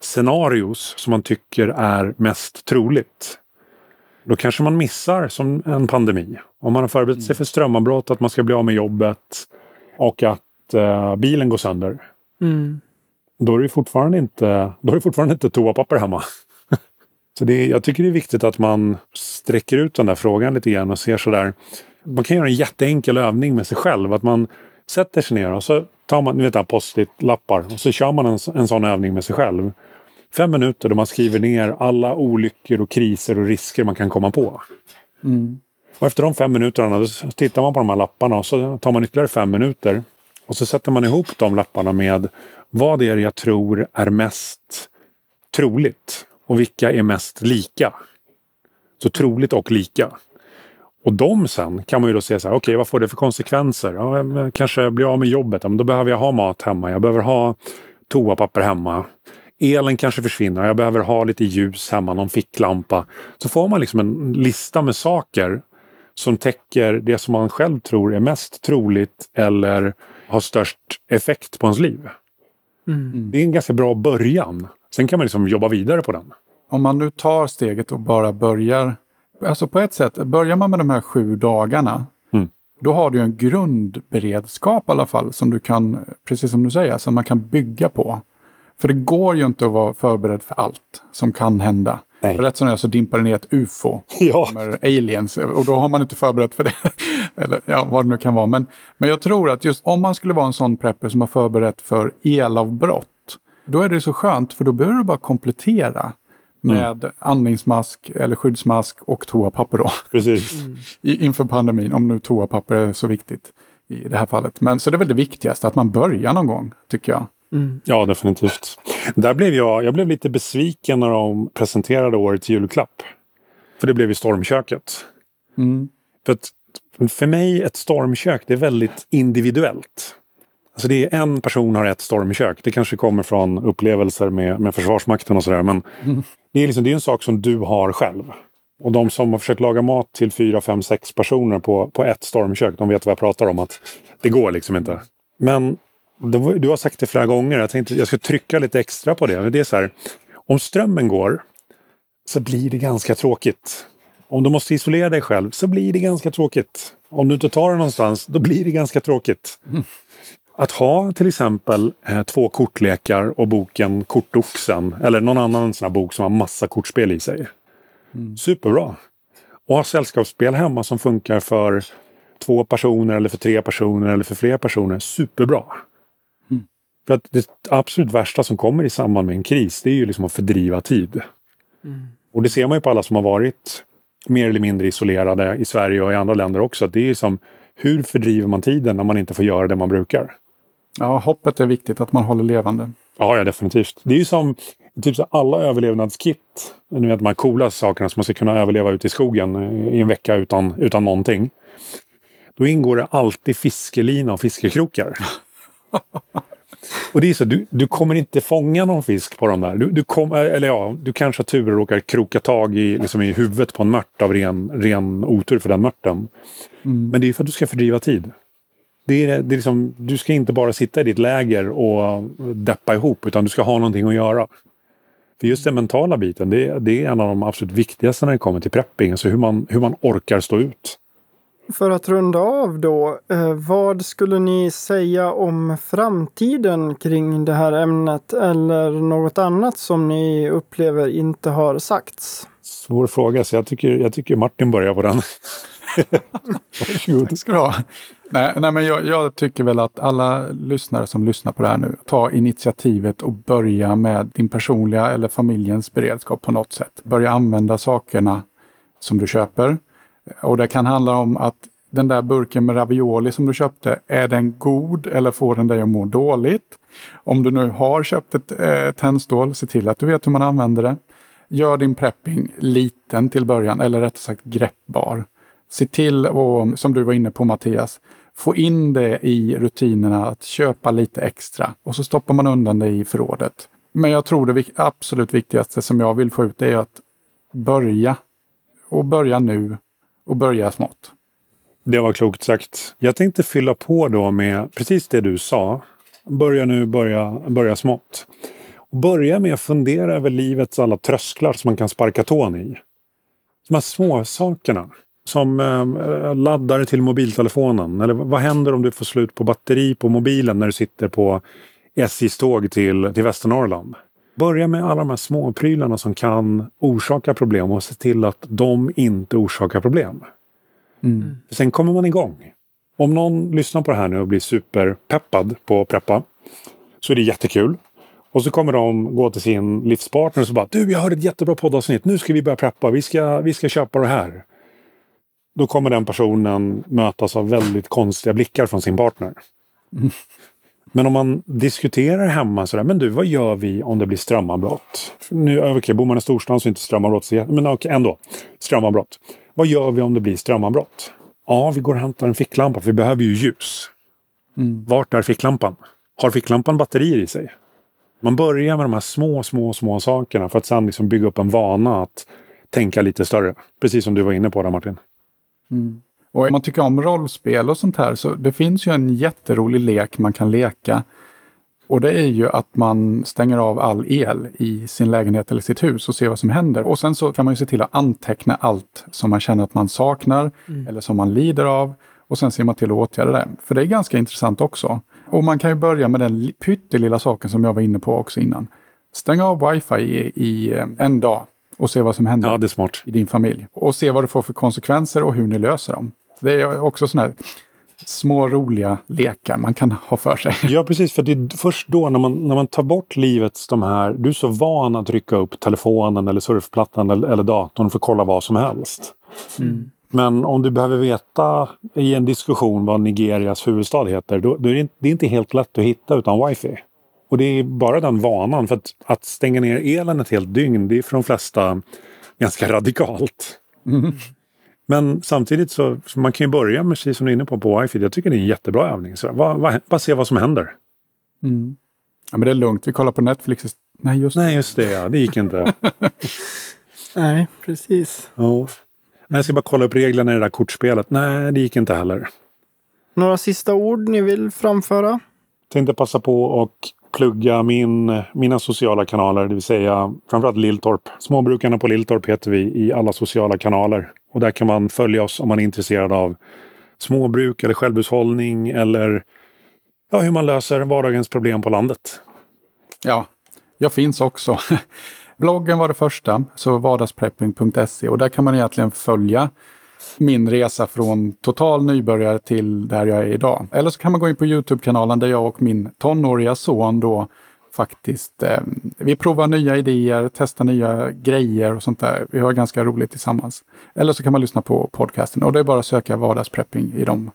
scenarios som man tycker är mest troligt. Då kanske man missar som en pandemi. Om man har förberett sig för strömavbrott, att man ska bli av med jobbet och att uh, bilen går sönder. Mm. Då är det fortfarande inte, då är det fortfarande inte toapapper hemma. Så det, jag tycker det är viktigt att man sträcker ut den där frågan lite grann och ser sådär man kan göra en jätteenkel övning med sig själv. Att man sätter sig ner och så tar man ni vet, post-it-lappar och så kör man en, en sån övning med sig själv. Fem minuter då man skriver ner alla olyckor och kriser och risker man kan komma på. Mm. Och efter de fem minuterna då tittar man på de här lapparna och så tar man ytterligare fem minuter. Och så sätter man ihop de lapparna med vad det är jag tror är mest troligt och vilka är mest lika. Så troligt och lika. Och de sen kan man ju då se så här, okej okay, vad får det för konsekvenser? Ja, jag kanske blir av med jobbet, ja, men då behöver jag ha mat hemma, jag behöver ha toapapper hemma. Elen kanske försvinner, jag behöver ha lite ljus hemma, någon ficklampa. Så får man liksom en lista med saker som täcker det som man själv tror är mest troligt eller har störst effekt på ens liv. Mm. Det är en ganska bra början. Sen kan man liksom jobba vidare på den. Om man nu tar steget och bara börjar alltså på ett sätt, börjar man med de här sju dagarna, mm. då har du en grundberedskap i alla fall som du kan, precis som du säger, som man kan bygga på. För det går ju inte att vara förberedd för allt som kan hända. Nej. Rätt som det är så dimpar det ner ett UFO. Ja. Aliens och då har man inte förberett för det. Eller ja, vad det nu kan vara. Men, men jag tror att just om man skulle vara en sån prepper som har förberett för elavbrott. Då är det så skönt för då behöver du bara komplettera. Mm. med mm. andningsmask eller skyddsmask och toapapper då. Precis. Mm. inför pandemin, om nu toapapper är så viktigt i det här fallet. Men så det är väl det viktigaste, att man börjar någon gång, tycker jag. Mm. Ja, definitivt. Där blev jag, jag blev lite besviken när de presenterade årets julklapp. För det blev ju stormköket. Mm. För, att, för mig, ett stormkök, det är väldigt individuellt. Alltså det är en person har ett stormkök. Det kanske kommer från upplevelser med, med Försvarsmakten och sådär. Men det, är liksom, det är en sak som du har själv. Och de som har försökt laga mat till fyra, fem, sex personer på, på ett stormkök, de vet vad jag pratar om. att Det går liksom inte. Men det var- du har sagt det flera gånger. Jag tänkte jag ska trycka lite extra på det. Det är så här, om strömmen går så blir det ganska tråkigt. Om du måste isolera dig själv så blir det ganska tråkigt. Om du inte tar det någonstans, då blir det ganska tråkigt. Att ha till exempel eh, två kortlekar och boken Kortoxen eller någon annan sån bok som har massa kortspel i sig. Superbra! Och ha sällskapsspel hemma som funkar för två personer eller för tre personer eller för fler personer. Superbra! För att det absolut värsta som kommer i samband med en kris, det är ju liksom att fördriva tid. Och det ser man ju på alla som har varit mer eller mindre isolerade i Sverige och i andra länder också. Det är som, hur fördriver man tiden när man inte får göra det man brukar? Ja, hoppet är viktigt att man håller levande. Ja, ja definitivt. Det är ju som typ så alla överlevnadskit. Ni vet de här coola sakerna som man ska kunna överleva ute i skogen i en vecka utan, utan någonting. Då ingår det alltid fiskelina och fiskekrokar. Och det är så, du, du kommer inte fånga någon fisk på de där. Du, du, kom, eller ja, du kanske har tur och råkar kroka tag i, liksom i huvudet på en mört av ren, ren otur för den mörten. Men det är för att du ska fördriva tid. Det är, det är liksom, du ska inte bara sitta i ditt läger och deppa ihop, utan du ska ha någonting att göra. För just den mentala biten, det, är- det är en av de absolut viktigaste när det kommer till prepping. Alltså hur man, hur man orkar stå ut. För att runda av då, eh, vad skulle ni säga om framtiden kring det här ämnet eller något annat som ni upplever inte har sagts? Svår fråga, så jag tycker, jag tycker Martin börjar på den. Varsågod. Det ska du ha. Nej, nej men jag, jag tycker väl att alla lyssnare som lyssnar på det här nu, ta initiativet och börja med din personliga eller familjens beredskap på något sätt. Börja använda sakerna som du köper. Och det kan handla om att den där burken med ravioli som du köpte, är den god eller får den dig att må dåligt? Om du nu har köpt ett eh, tändstål, se till att du vet hur man använder det. Gör din prepping liten till början, eller rättare sagt greppbar. Se till, och, som du var inne på Mattias, få in det i rutinerna att köpa lite extra och så stoppar man undan det i förrådet. Men jag tror det absolut viktigaste som jag vill få ut är att börja. Och börja nu och börja smått. Det var klokt sagt. Jag tänkte fylla på då med precis det du sa. Börja nu, börja, börja smått. Och börja med att fundera över livets alla trösklar som man kan sparka tån i. De här små sakerna. Som eh, laddare till mobiltelefonen. Eller vad händer om du får slut på batteri på mobilen när du sitter på SJs tåg till, till Västernorrland? Börja med alla de här små prylarna som kan orsaka problem och se till att de inte orsakar problem. För Sen kommer man igång. Om någon lyssnar på det här nu och blir superpeppad på att preppa så är det jättekul. Och så kommer de gå till sin livspartner och så bara Du, jag hörde ett jättebra poddavsnitt. Nu ska vi börja preppa. Vi ska, vi ska köpa det här. Då kommer den personen mötas av väldigt konstiga blickar från sin partner. Men om man diskuterar hemma sådär, men du, vad gör vi om det blir strömavbrott? Nu, okej, bor man i storstan så är inte strömavbrott så men okej, ändå. Strömavbrott. Vad gör vi om det blir strömavbrott? Ja, vi går och hämtar en ficklampa, för vi behöver ju ljus. Vart är ficklampan? Har ficklampan batterier i sig? Man börjar med de här små, små, små sakerna för att sedan liksom bygga upp en vana att tänka lite större. Precis som du var inne på där Martin. Och om man tycker om rollspel och sånt här så det finns ju en jätterolig lek man kan leka. Och det är ju att man stänger av all el i sin lägenhet eller sitt hus och ser vad som händer. Och sen så kan man ju se till att anteckna allt som man känner att man saknar eller som man lider av. Och sen ser man till att åtgärda det. För det är ganska intressant också. Och man kan ju börja med den li- pyttelilla saken som jag var inne på också innan. Stäng av wifi i, i eh, en dag och se vad som händer Ja, det är smart. i din familj. Och se vad det får för konsekvenser och hur ni löser dem. Det är också sådana här små roliga lekar man kan ha för sig. Ja, precis. För det är först då när man, när man tar bort livets de här... Du är så van att trycka upp telefonen eller surfplattan eller, eller datorn för att kolla vad som helst. Men om du behöver veta i en diskussion vad Nigerias huvudstad heter, då, då är det, inte, det är inte helt lätt att hitta utan wifi. Och det är bara den vanan. För att, att stänga ner elen ett helt dygn, det är för de flesta ganska radikalt. Mm. Men samtidigt så, så man kan ju börja med, precis som du är inne på, på wifi. Jag tycker det är en jättebra övning. Så, vad, vad, bara se vad som händer. Mm. Ja, men det är lugnt. Vi kollar på Netflix. Nej, just Nej, just det. Ja. Det gick inte. Nej, precis. Ja. Nej, Jag ska bara kolla upp reglerna i det där kortspelet. Nej, det gick inte heller. Några sista ord ni vill framföra? Tänkte passa på och plugga min, mina sociala kanaler, det vill säga framförallt Lilltorp. Småbrukarna på Lilltorp heter vi i alla sociala kanaler. Och där kan man följa oss om man är intresserad av småbruk eller självhushållning eller ja, hur man löser vardagens problem på landet. Ja, jag finns också. Bloggen var det första, så vardagsprepping.se och där kan man egentligen följa min resa från total nybörjare till där jag är idag. Eller så kan man gå in på Youtube-kanalen där jag och min tonåriga son då faktiskt, eh, vi provar nya idéer, testar nya grejer och sånt där. Vi har ganska roligt tillsammans. Eller så kan man lyssna på podcasten och det är bara att söka vardagsprepping i de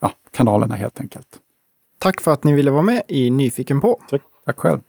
ja, kanalerna helt enkelt. Tack för att ni ville vara med i Nyfiken på. Tack själv.